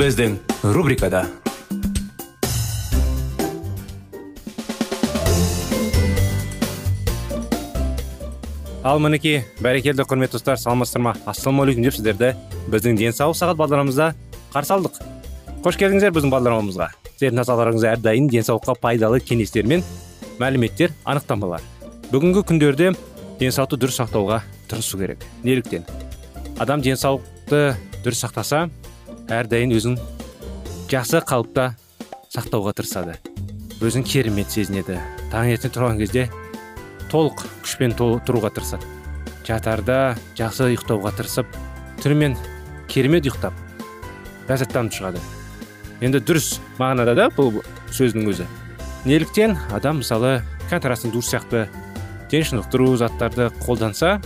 Біздің рубрикада ал мінекей бәрекелді құрметті достар саламатсыздар ма ассалаумағалейкум деп сіздерді біздің денсаулық сағат бағдарламамызда қарсы алдық қош келдіңіздер біздің бағдарламамызға сіздердің назарларыңызға әрдайым денсаулыққа пайдалы кеңестер мен мәліметтер анықтамалар бүгінгі күндерде денсаулықты дұрыс сақтауға тырысу керек неліктен адам денсаулықты дұрыс сақтаса әрдайым өзін жақсы қалыпта сақтауға тырысады. Өзін керемет сезінеді. Таңертең тұрған кезде толық күшпен тұруға тырысады. Жатарда жақсы ұйықтауға тырысып түнімен керемет ұйықтап ләззаттанып шығады. Енді дұрыс мағынада да бұл сөздің өзі. Неліктен адам мысалы контрастный душ сияқты дене шынықтыру заттарды қолданса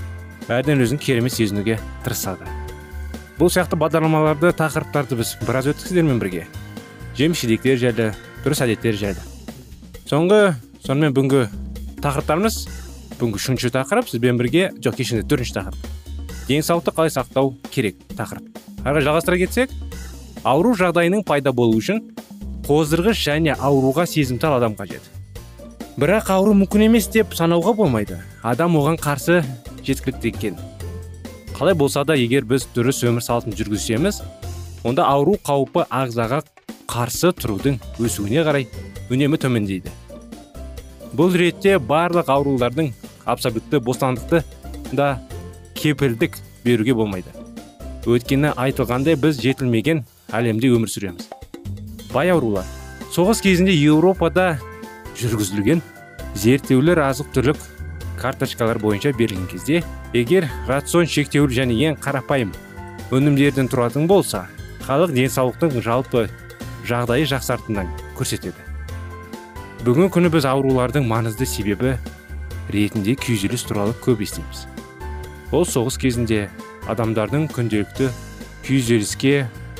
әрден өзін керемет сезінуге тырысады. Бұл сияқты бағдарламаларды тақырыптарды біз біраз өттік сіздермен бірге. Жеміс жидектер жайлы дұрыс әдеттер жайлы соңғы сонымен бүгінгі тақырыптарымыз бүгінгі үшінші тақырып сізбен бірге жоқ кешіріңіз төртінші тақырып. Денсаулықты қалай сақтау керек тақырып. Қарай жалғастыра кетсек ауру жағдайының пайда болуы үшін қоздырғыш және ауруға сезімтал адам қажет. Бірақ ауру мүмкін емес деп санауға болмайды. Адам оған қарсы жеткілікті екен. Қалай болса да егер біз дұрыс өмір салтын жүргізсеміз онда ауру қаупі ағзаға қарсы тұрудың өсуіне қарай үнемі төмендейді. Бұл ретте барлық аурулардың абсолютті бостандықты да кепілдік беруге болмайды. Өйткені айтылғандай біз жетілмеген әлемде өмір сүреміз. Бай аурулар. Соғыс кезінде еуропада жүргізілген зерттеулер азық түлік карточкалар бойынша берілген кезде егер рацион шектеулі және ең қарапайым өнімдерден тұратын болса халық денсаулықтың жалпы жағдайы жақсартынын көрсетеді бүгінгі күні біз аурулардың маңызды себебі ретінде күйзеліс туралы көп естиміз. Ол соғыс кезінде адамдардың күнделікті күйзеліске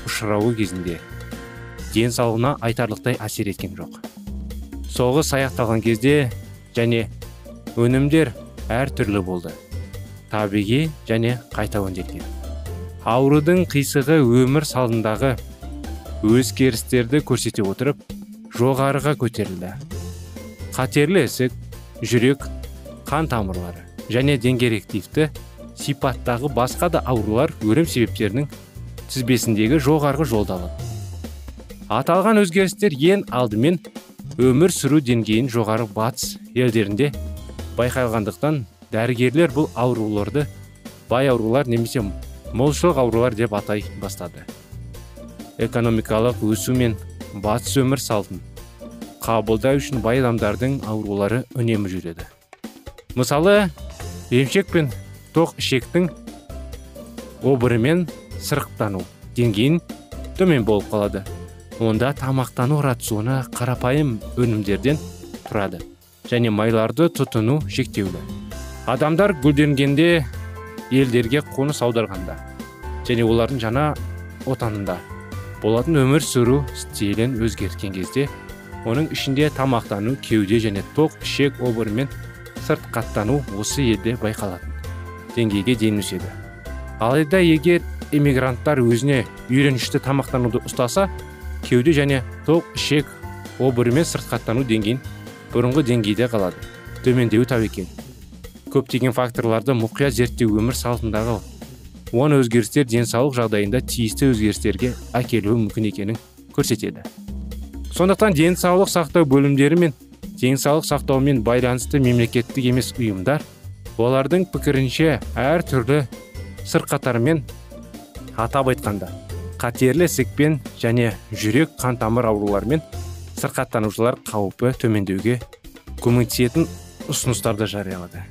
ұшырауы кезінде денсаулығына айтарлықтай әсер еткен жоқ. Соғыс аяқталған кезде және өнімдер әртүрлі болды. Табиғи және қайта өңделген. Аурудың қисығы өмір салындағы өзгерістерді көрсете отырып жоғарыға көтерілді. Қатерлі ісік жүрек қан тамырлары және деңгерективті сипаттағы басқа да аурулар өлім себептерінің тізбесіндегі жоғарғы жолды алады аталған өзгерістер ең алдымен өмір сүру деңгейін жоғары батыс елдерінде байқалғандықтан дәрігерлер бұл ауруларды бай аурулар немесе молшылық аурулар деп атай бастады. Экономикалық өсу мен батыс өмір салтын қабылдау үшін бай адамдардың аурулары үнемі жүреді. Мысалы емшек пен тоқ ішектің обырымен сырықтану деңгейін төмен болып қалады. Онда тамақтану рационы қарапайым өнімдерден тұрады. Және майларды тұтыну шектеулі. Адамдар гүлденгенде елдерге қоныс аударғанда және олардың жаңа отанында болатын өмір сүру стилін өзгерткен кезде оның ішінде тамақтану кеуде және тоқ ішек обырымен сырқаттану осы елде байқалатын деңгейге дейін өседі. Алайда егер иммигранттар өзіне үйренішті тамақтануды ұстаса кеуде және тоқ ішек обырымен сырқаттану деңгейін бұрынғы деңгейде қалады. Төмендеуі тәуекел. Көптеген факторларды мұқият зерттеу өмір салтындағы оны өзгерістер денсаулық жағдайында тиісті өзгерістерге әкелуі мүмкін екенін көрсетеді. Сондықтан денсаулық сақтау бөлімдері мен денсаулық сақтаумен байланысты мемлекеттік емес ұйымдар олардың пікірінше әр түрлі сырқаттармен атап айтқанда қатерлі ісікпен және жүрек қан тамыр ауруларымен сырқаттанушылар қаупі төмендеуге көмектесетін ұсыныстарды жариялады.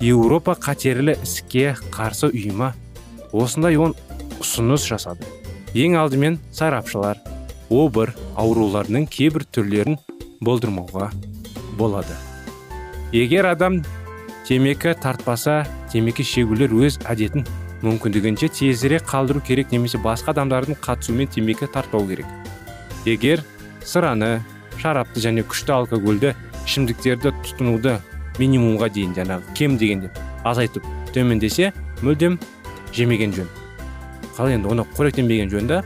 Еуропа қатерлі ісікке қарсы ұйымы осындай он ұсыныс жасады. Ең алдымен сарапшылар обыр ауруларының кейбір түрлерін болдырмауға болады. Егер адам темекі тартпаса темекі шегулер өз әдетін мүмкіндігінше тезірек қалдыру керек немесе басқа адамдардың қатысуымен темекі тартпау керек. Егер сыраны шарапты және күшті алкогольді ішімдіктерді тұтынуды минимумға дейін жаңағы кем дегенде азайтып төмендесе мүлдем жемеген жөн. Қалай енді оны қоректенбеген жөн да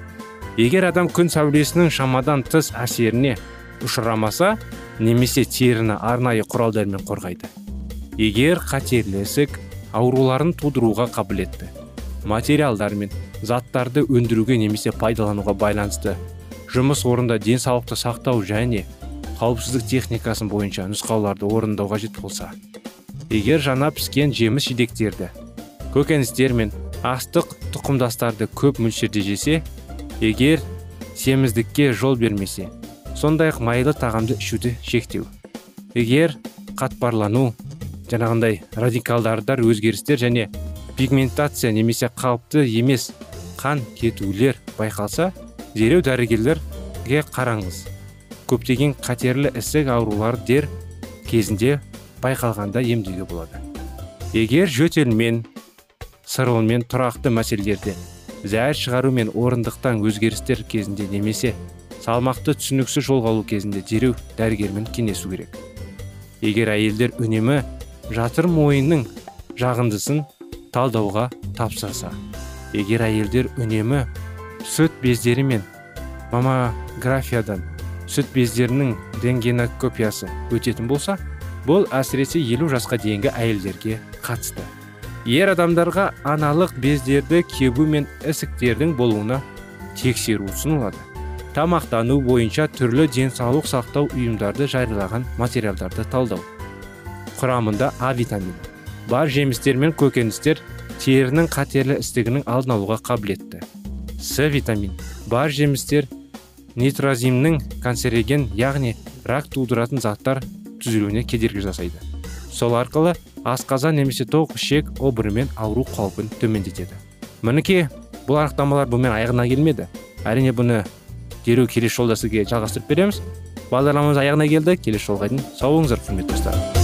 егер адам күн сәулесінің шамадан тыс әсеріне ұшырамаса немесе теріні арнайы құралдармен қорғайды. Егер қатерлі ісік ауруларын тудыруға қабілетті материалдар мен заттарды өндіруге немесе пайдалануға байланысты жұмыс орында денсаулықты сақтау және қауіпсіздік техникасын бойынша нұсқауларды орындау қажет болса егер жаңа піскен жеміс жидектерді көкөністер мен астық тұқымдастарды көп мөлшерде жесе егер семіздікке жол бермесе сондай ақ майлы тағамды ішуді шектеу егер қатпарлану жаңағындай радикалдардар өзгерістер және пигментация немесе қалыпты емес қан кетулер байқалса дереу дәрігерлерге қараңыз көптеген қатерлі ісік аурулар дер кезінде байқалғанда емдеуге болады. Егер жөтелмен сырылмен тұрақты мәселелерде зәр шығару мен орындықтан өзгерістер кезінде немесе салмақты түсініксіз жолға алу кезінде дереу дәрігермен кеңесу керек. Егер әйелдер үнемі жатыр мойынның жағындысын талдауға тапсырса егер әйелдер үнемі сүт бездері мен маммографиядан сүт бездерінің рентгенокопиясы өтетін болса бұл әсіресе елу жасқа дейінгі әйелдерге қатысты. Ер адамдарға аналық бездерді кебу мен ісіктердің болуына тексеру ұсынылады. Тамақтану бойынша түрлі денсаулық сақтау ұйымдарды жариялаған материалдарды талдау. Құрамында а витамині бар жемістер мен көкөністер терінің қатерлі ісігінің алдын алуға қабілетті. С витамин бар жемістер нитрозимнің канцероген яғни рак тудыратын заттар түзілуіне кедергі жасайды. Сол арқылы асқазан немесе тоқ ішек обырымен ауру қаупін төмендетеді. Мінекей бұл анықтамалар бұнымен аяғына келмеді. Әрине бұны дереу келесі жолда сізге жалғастырып береміз. Бағдарламамыз аяғына келді. Келесі жолға дейін сау болыңыздар құрметті достар.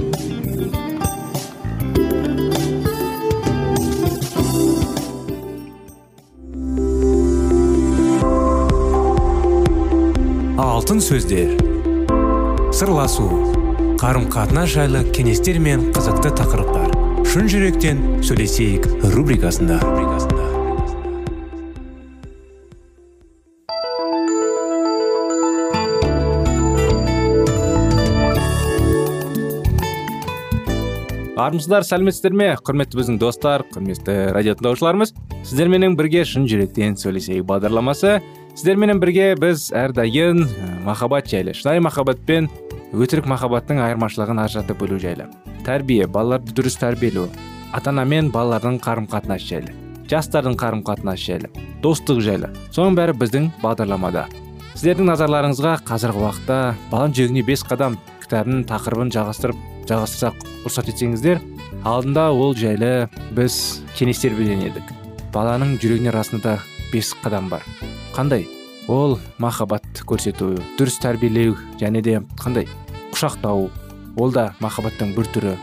Алтын сөздер. Сырласу қарым қатынас жайлы кеңестер мен қызықты тақырыптар. Шын жүректен сөйлесейік рубрикасында. Армысыздар сәлеметсіздер ме? Құрметті біздің достар құрметті радио тыңдаушыларымыз. Сіздерменен бірге шын жүректен сөйлесейік бағдарламасы. Сіздерменен бірге біз әрдайым махаббат жайлы шынайы махаббат пен өтірік махаббаттың айырмашылығын ажыратып білу жайлы. Тәрбие балаларды дұрыс тәрбиелеу ата ана мен балалардың қарым қатынасы жайлы жастардың қарым қатынасы жайлы достық жайлы. Соның бәрі біздің бағдарламада. Сіздердің назарларыңызға қазіргі уақытта баланың жүрегіне бес қадам кітабының тақырыбын жалғастырып жалғастырсақ рұқсат етсеңіздер алдында ол жайлы біз кеңестер берген едік. Баланың жүрегіне расында бес қадам бар. Қандай? Ол махаббат көрсету дұрыс тәрбиелеу және де қандай? Құшақтау ол да махаббаттың бір түрі.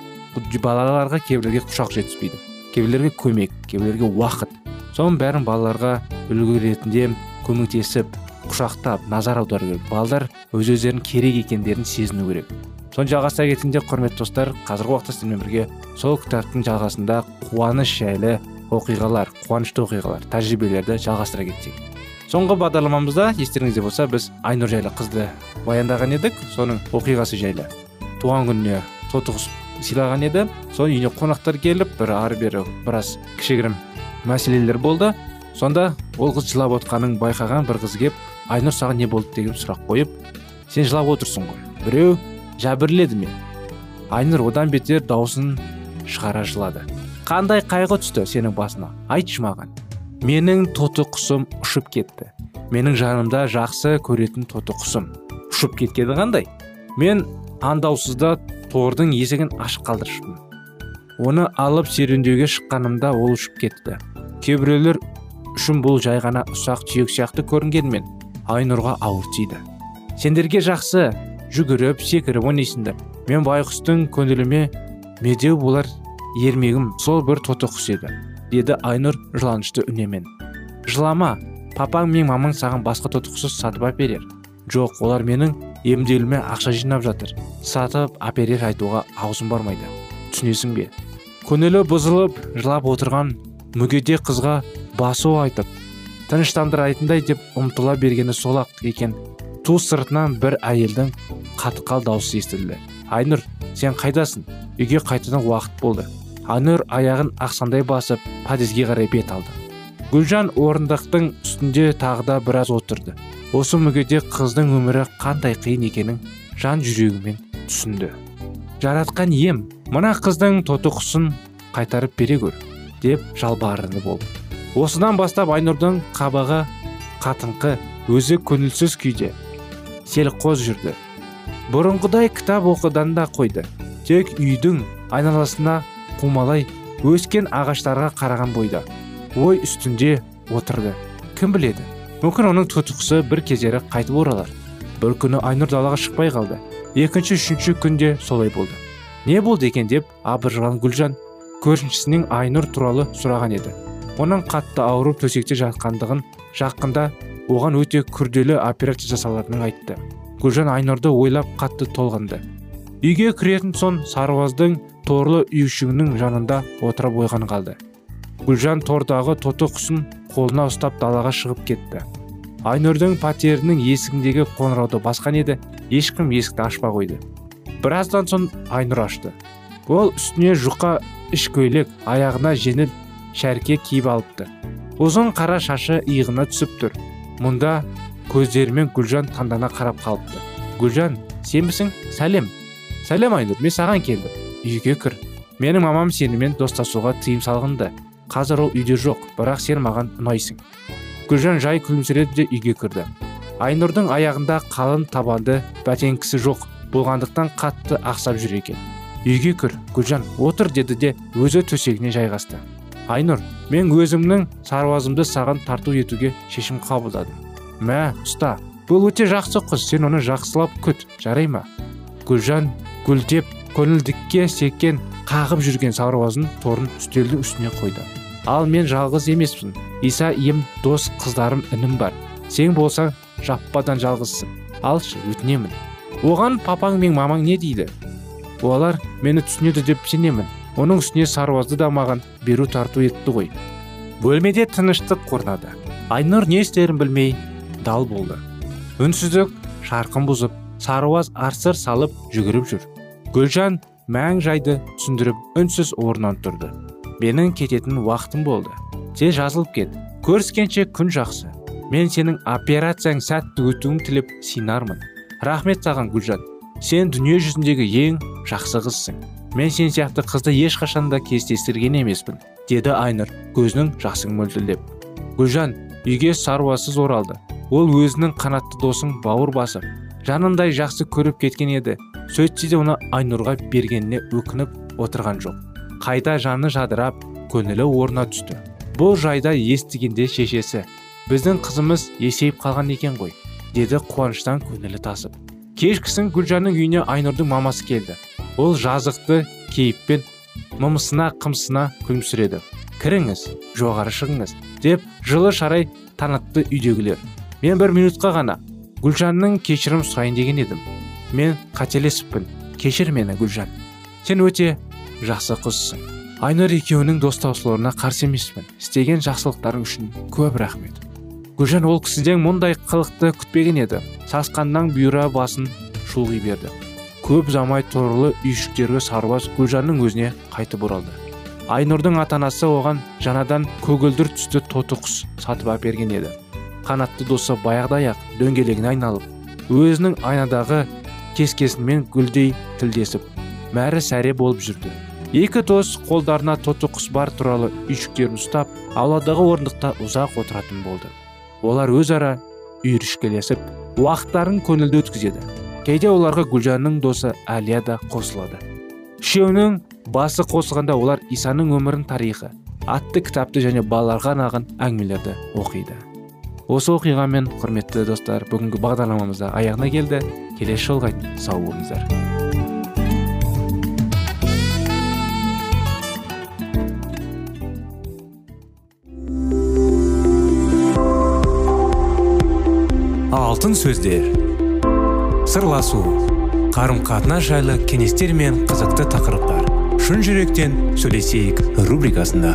Балаларға кейбіреулерге құшақ жетіспейді. Кейбіреулерге көмек кейбіреулерге уақыт. Соның бәрін балаларға үлгі ретінде көмектесіп құшақтап назар аудару керек. Балалар өз өздерінің керек екендерін сезіну керек. Соны жалғастыра кеткенде құрметті достар қазіргі уақытта сіздермен бірге сол кітаптың жалғасында қуаныш жайлы оқиғалар қуанышты оқиғалар тәжірибелерді жалғастыра кетсек. Соңғы бағдарламамызда естеріңізде болса біз айнұр жайлы қызды баяндаған едік. Соның оқиғасы жайлы туған күніне тоты құс сыйлаған еді. Соның үйіне қонақтар келіп бір ары бері біраз кішігірім мәселелер болды. Сонда ол қыз жылап отқанын байқаған бір қыз келіп айнұр саған не болды? деген сұрақ қойып сен жылап отырсың ғой біреу жәбірледі ме айнұр одан бетер даусын шығара жылады. Қандай қайғы түсті сенің басына айтшы маған. Менің тоты құсым ұшып кетті. Менің жанымда жақсы көретін тоты құсым ұшып кеткені қандай? Мен андаусызда тордың есігін ашық қалдырыппын оны алып серуендеуге шыққанымда ол ұшып кетті. Кейбіреулер үшін бұл жай ғана ұсақ түйек сияқты көрінгенмен айнұрға ауыр тиді. Сендерге жақсы жүгіріп секіріп ойнайсыңдар. Мен байғұстың көңіліме медеу болар ермегім сол бір тоты құс еді деді айнұр жыланышты үнемен жылама папаң мен мамаң саған басқа тоты құсты сатып әперер. Жоқ олар менің емделуіме ақша жинап жатыр. Сатып әперер айтуға аузым бармайды. Түсінесің бе? Көңілі бұзылып жылап отырған мүгедек қызға басу айтып тыныштандырайтындай деп ұмтыла бергені сол ақ екен. Ту сыртынан бір әйелдің қатқал дауысы естілді. Айнұр сен қайдасың? Үйге қайтадан уақыт болды. Айнұр аяғын ақсандай басып подъезге қарай бет алды. Гүлжан орындықтың үстінде тағы да біраз отырды. Осы мүгедек қыздың өмірі қандай қиын екенін жан жүрегімен түсінді. Жаратқан ем мына қыздың тоты құсын қайтарып бере көр деп жалбарынып болды. Осыдан бастап айнұрдың қабағы қатыңқы өзі көңілсіз күйде селқос жүрді. Бұрынғыдай кітап оқыдан да қойды. Тек үйдің айналасына қумалай өскен ағаштарға қараған бойда ой үстінде отырды. Кім біледі? Мүмкін оның тұтықысы бір кездері қайтып оралар. Бір күні айнұр далаға шықпай қалды. Екінші үшінші күнде солай болды. Не болды екен? деп абыржыған гүлжан көршісінен айнұр туралы сұраған еді. Оның қатты ауырып төсекте жатқандығын жақында оған өте күрделі операция жасалатынын айтты. Гүлжан айнұрды ойлап қатты толғанды. Үйге кіретін соң сарбаздың торлы үйшігінің жанында отырып ойған қалды. Гүлжан тордағы тоты құсын қолына ұстап далаға шығып кетті. Айнұрдың пәтерінің есігіндегі қоңырауды басқан еді ешкім есікті ашпа қойды. Біраздан соң айнұр ашты. Ол үстіне жұқа іш көйлек аяғына жеңіл шәрке киіп алыпты. Ұзын қара шашы иығына түсіп тұр. Мұнда көздерімен гүлжан таңдана қарап қалыпты. Гүлжан сенбісің сәлем. Сәлем айнұр мен саған келдім. Үйге кір. Менің мамам сенімен достасуға тыйым салғанды қазір ол үйде жоқ бірақ сен маған ұнайсың. Гүлжан жай күлімсіреді де үйге кірді. Айнұрдың аяғында қалың табанды бәтеңкісі жоқ болғандықтан қатты ақсап жүр екен. Үйге кір гүлжан отыр деді де өзі төсегіне жайғасты. Айнұр мен өзімнің сарбазымды саған тарту етуге шешім қабылдадым. Мә ұста бұл өте жақсы қыз сен оны жақсылап күт жарай ма? Гүлжан гүлдеп көңілдікке секкен қағып жүрген сарбазын торын үстелдің үстіне қойды. Ал мен жалғыз емеспін. Иса ием дос қыздарым інім бар. Сен болсаң жаппадан жалғызсың. Алшы өтінемін. Оған папаң мен мамаң не дейді? Олар мені түсінеді деп сенемін. Оның үстіне сарбазды да маған беру тарту етті ғой бөлмеде тыныштық орнады. Айнұр не істерін білмей дал болды. Үнсіздік шарқын бұзып сарбаз арсыр салып жүгіріп жүр. Гүлжан мәң жайды түсіндіріп үнсіз орнынан тұрды. Менің кететін уақытым болды. Сен жазылып кет. Көріскенше күн жақсы. Мен сенің операцияң сәтті өтуін тілеп синармын. Рахмет саған гүлжан. Сен дүние жүзіндегі ең жақсы қызсың. Мен сен сияқты қызды ешқашан да кездестірген емеспін деді айнұр көзінің жасын мөлтілдеп гүлжан үйге саруасыз оралды. Ол өзінің қанатты досын бауыр басып жанындай жақсы көріп кеткен еді. Сөйтсе де оны айнұрға бергеніне өкініп отырған жоқ. Қайта жаны жадырап көңілі орнына түсті. Бұл жайда естігенде шешесі біздің қызымыз есейіп қалған екен ғой деді қуаныштан көңілі тасып. Кешкісін гүлжанның үйіне айнұрдың мамасы келді. Ол жазықты кейіппен мымысына қымсына күлімсіреді. Кіріңіз жоғары шығыңыз деп жылы шарай танытты үйдегілер. Мен бір минутқа ғана гүлжанның кешірім сұрайын деген едім мен қателесіппін кешір мені гүлжан. Сен өте жақсы қызсың. Айнұр екеуінің достаушыларына қарсы емеспін. Істеген жақсылықтарың үшін көп рахмет. Гүлжан ол кісіден мұндай қылықты күтпеген еді. Сасқаннан бұйра басын шұлғи берді. Көп замай торлы үйшіктерге сарбаз гүлжанның өзіне қайтып оралды. Айнұрдың ата анасы оған жаңадан көгілдір түсті тоты құс сатып әперген еді. Қанатты досы баяғыдай ақ дөңгелегіне айналып өзінің айнадағы кескесімен гүлдей тілдесіп мәрі сәре болып жүрді екі дос қолдарына тоты құс бар туралы үйшіктерін ұстап ауладағы орындықта ұзақ отыратын болды олар өзара үйірішкелесіп уақыттарын көңілді өткізеді. Кейде оларға гүлжанның досы әлия да қосылады. Үшеуінің басы қосылғанда олар исаның өмірін тарихы атты кітапты және балаларға арналған әңгімелерді оқиды. Осы оқиғамен құрметті достар бүгінгі бағдарламамыз да аяғына келді. Келесі жолға сау болыңыздар. Алтын сөздер. Сырласу. Қарым қатынас жайлы кеңестер мен қызықты тақырыптар. Шын жүректен сөйлесейік рубрикасында.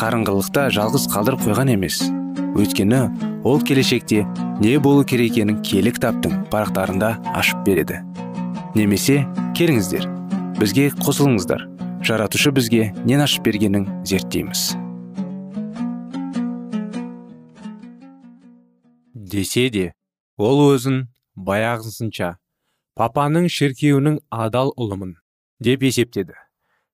қарыңғылықта жалғыз қалдырып қойған емес. Өйткені ол келешекте не болу керек екенін киелі кітаптың парақтарында ашып береді. Немесе келіңіздер бізге қосылыңыздар. Жаратушы бізге нен ашып бергенін зерттейміз. Десе де ол өзін баяғысынша папаның шіркеуінің адал ұлымын деп есептеді.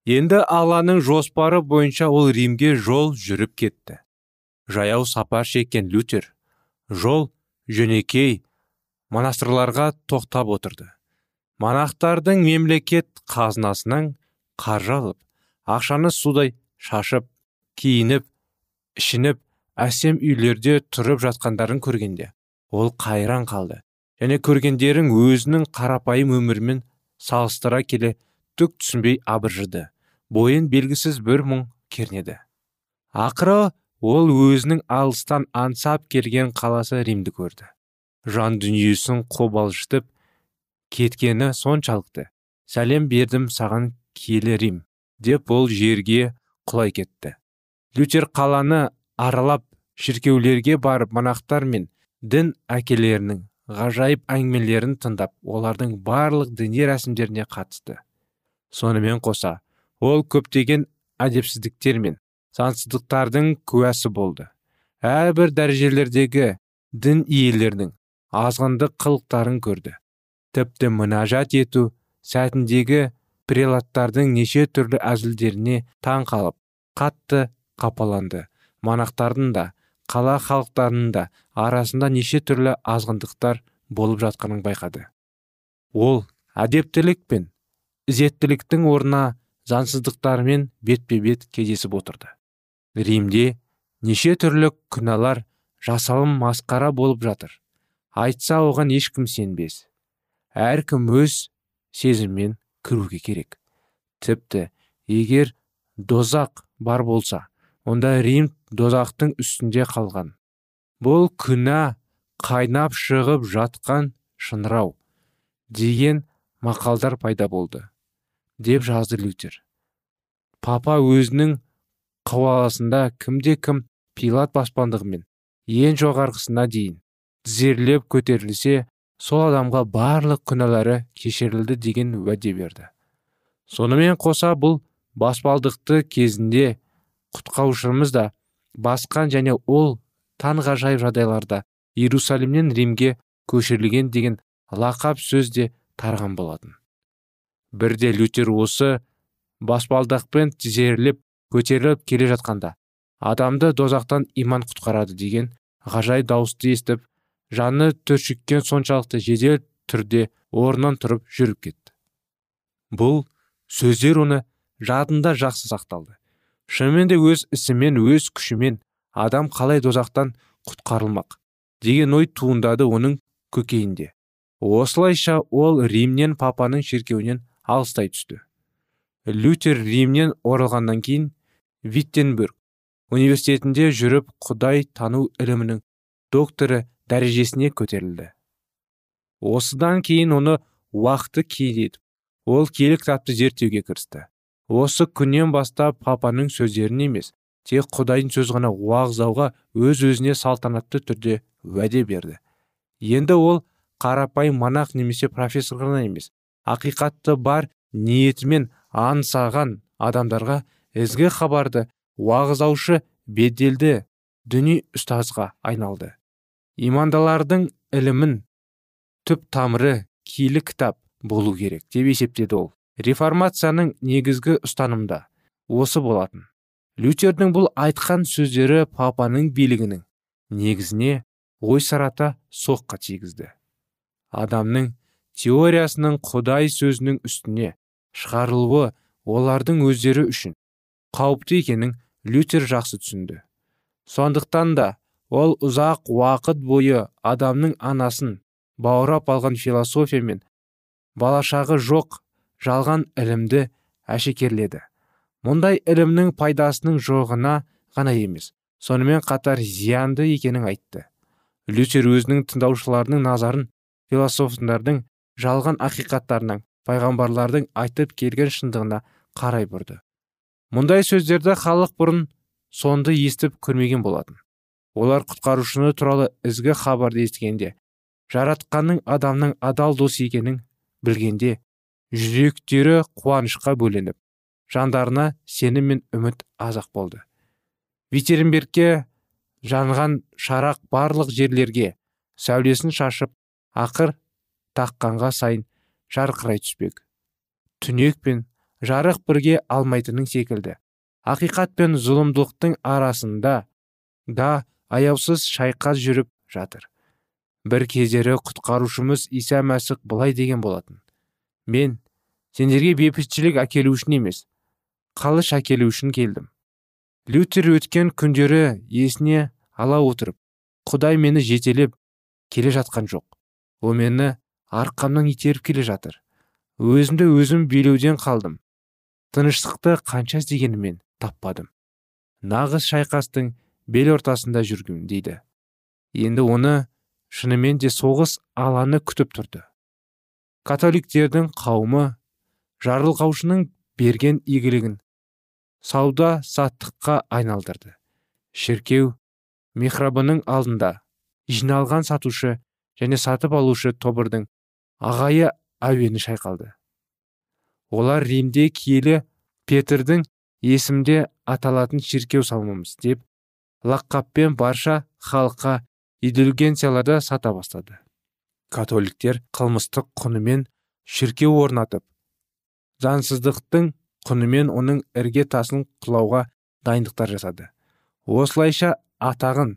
Енді алланың жоспары бойынша ол римге жол жүріп кетті. Жаяу сапар шеккен лютер жол жөнекей монастырларға тоқтап отырды. Монахтардың мемлекет қазынасынан қаржы алып ақшаны судай шашып киініп ішініп әсем үйлерде тұрып жатқандарын көргенде ол қайран қалды және көргендерін өзінің қарапайым өмірімен салыстыра келе түк түсінбей абыржыды. Бойын белгісіз бір мұң кернеді. Ақыры ол өзінің алыстан аңсап келген қаласы римді көрді. Жан дүниесін қобалжытып кеткені соншалықты. Сәлем бердім саған киелі рим деп ол жерге құлай кетті. Лютер қаланы аралап шіркеулерге барып монахтар мен дін әкелерінің ғажайып әңгімелерін тыңдап олардың барлық діни рәсімдеріне қатысты. Сонымен қоса ол көптеген әдепсіздіктер мен сансыздықтардың куәсі болды. Әрбір дәрежелердегі дін иелерінің азғындық қылықтарын көрді. Тіпті мінәжат ету сәтіндегі прелаттардың неше түрлі әзілдеріне таң қалып қатты қапаланды. Монахтардың да қала халықтарының да арасында неше түрлі азғындықтар болып жатқанын байқады. Ол әдептілік пен ізеттіліктің орнына заңсыздықтармен бетпе бет кездесіп отырды. Римде неше түрлі күнәлар жасалым масқара болып жатыр. Айтса оған ешкім сенбес. Әркім өз сезіммен кіруге керек. Тіпті егер дозақ бар болса онда рим дозақтың үстінде қалған. Бұл күнә қайнап шығып жатқан шынырау деген мақалдар пайда болды. Деп жазды лютер. Папа өзінің қауаласында кімде кім пилат баспандығымен ең жоғарғысына дейін тізерлеп көтерілсе сол адамға барлық күнәлары кешірілді деген уәде берді. Сонымен қоса бұл баспалдықты кезінде құтқарушымыз да басқан және ол таңғажайып жағдайларда иерусалимнен римге көшірілген деген лақап сөз де тарған болатын. Бірде лютер осы баспалдақпен тізерлеп көтеріліп келе жатқанда адамды дозақтан иман құтқарады деген ғажайып дауысты естіп жаны түршіккен соншалықты жедел түрде орнынан тұрып жүріп кетті. Бұл сөздер оны жадында жақсы сақталды. Шынымен де өз ісімен өз күшімен адам қалай дозақтан құтқарылмақ? деген ой туындады оның көкейінде. Осылайша ол римнен папаның шіркеуінен алыстай түсті. Лютер римнен оралғаннан кейін виттенберг университетінде жүріп құдай тану ілімінің докторы дәрежесіне көтерілді. Осыдан кейін оны уақыты кейдетіп ол киелі кітапты зерттеуге кірісті. Осы күннен бастап папаның сөздерін емес тек құдайдың сөз ғана уағыздауға өз өзіне салтанатты түрде уәде берді. Енді ол қарапайым монах немесе профессор ғана емес ақиқатты бар ниетімен аңсаған адамдарға ізгі хабарды уағыздаушы беделді діни ұстазға айналды. Имандылардың ілімін түп тамыры киелі кітап болу керек деп есептеді ол. Реформацияның негізгі ұстанымда осы болатын. Лютердің бұл айтқан сөздері папаның билігінің негізіне ой сарата соққа тигізді. Адамның теориясының құдай сөзінің үстіне шығарылуы олардың өздері үшін қауіпті екенін лютер жақсы түсінді. Сондықтан да ол ұзақ уақыт бойы адамның анасын баурап алған философия мен балашағы жоқ жалған ілімді әшекерледі. Мұндай ілімнің пайдасының жоғына ғана емес сонымен қатар зиянды екенін айтты. Лютер өзінің тыңдаушыларының назарын философтардың жалған ақиқаттарынан пайғамбарлардың айтып келген шындығына қарай бұрды. Мұндай сөздерді халық бұрын сонды естіп көрмеген болатын. Олар құтқарушыны туралы ізгі хабарды естігенде жаратқанның адамның адал дос екенін білгенде жүректері қуанышқа бөленіп жандарына сенім мен үміт азақ болды. Витеренбергке жанған шарақ барлық жерлерге сәулесін шашып ақыр таққанға сайын жарқырай түспек. Түнек пен жарық бірге алмайтының секілді. Ақиқат пен зұлымдылықтың арасында да аяусыз шайқас жүріп жатыр. Бір кездері құтқарушымыз иса мәсіх былай деген болатын. Мен сендерге бейбітшілік әкелу үшін емес қалыш әкелу үшін келдім. Лютер өткен күндері есіне ала отырып құдай мені жетелеп келе жатқан жоқ. Ол мені арқамнан итеріп келе жатыр. Өзімді өзім билеуден қалдым. Тыныштықты қанша іздегенімен таппадым. Нағыз шайқастың бел ортасында жүргім дейді. Енді оны шынымен де соғыс аланы күтіп тұрды. Католиктердің қауымы жарылқаушының берген игілігін сауда саттыққа айналдырды. Шіркеу михрабының алдында жиналған сатушы және сатып алушы тобырдың ағайы әуені шайқалды. Олар римде киелі петрдің есімде аталатын шіркеу салмамыз деп лаққаппен барша халыққа идульгенцияларды сата бастады. Католиктер қылмыстық құнымен шіркеу орнатып заңсыздықтың құнымен оның ірге тасын құлауға дайындықтар жасады. Осылайша атағын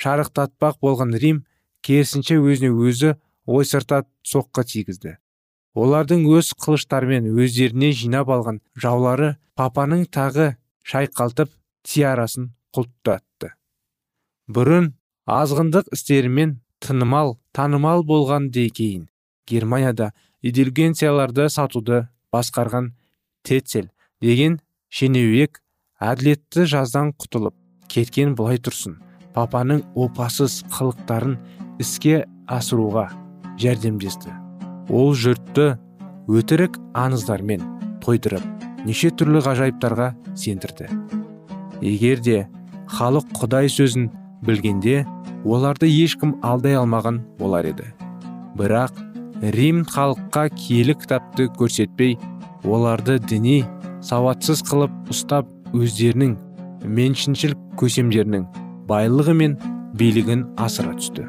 шарықтатпақ болған рим керісінше өзіне өзі ойсырта соққы тигізді. Олардың өз қылыштарымен өздеріне жинап алған жаулары папаның тағы шайқалтып тиарасын құлттатты бұрын азғындық істерімен тынымал танымал болған кейін германияда идульгенцияларды сатуды басқарған тецель деген шенеуек әділетті жаздан құтылып кеткен былай тұрсын папаның опасыз қылықтарын іске асыруға жәрдемдесті. Ол жұртты өтірік аңыздармен тойдырып неше түрлі ғажайыптарға сендірді. Егер де халық құдай сөзін білгенде оларды ешкім алдай алмаған болар еді. Бірақ рим халыққа киелі кітапты көрсетпей оларды діни сауатсыз қылып ұстап өздерінің меншіншіл көсемдерінің байлығы мен билігін асыра түсті.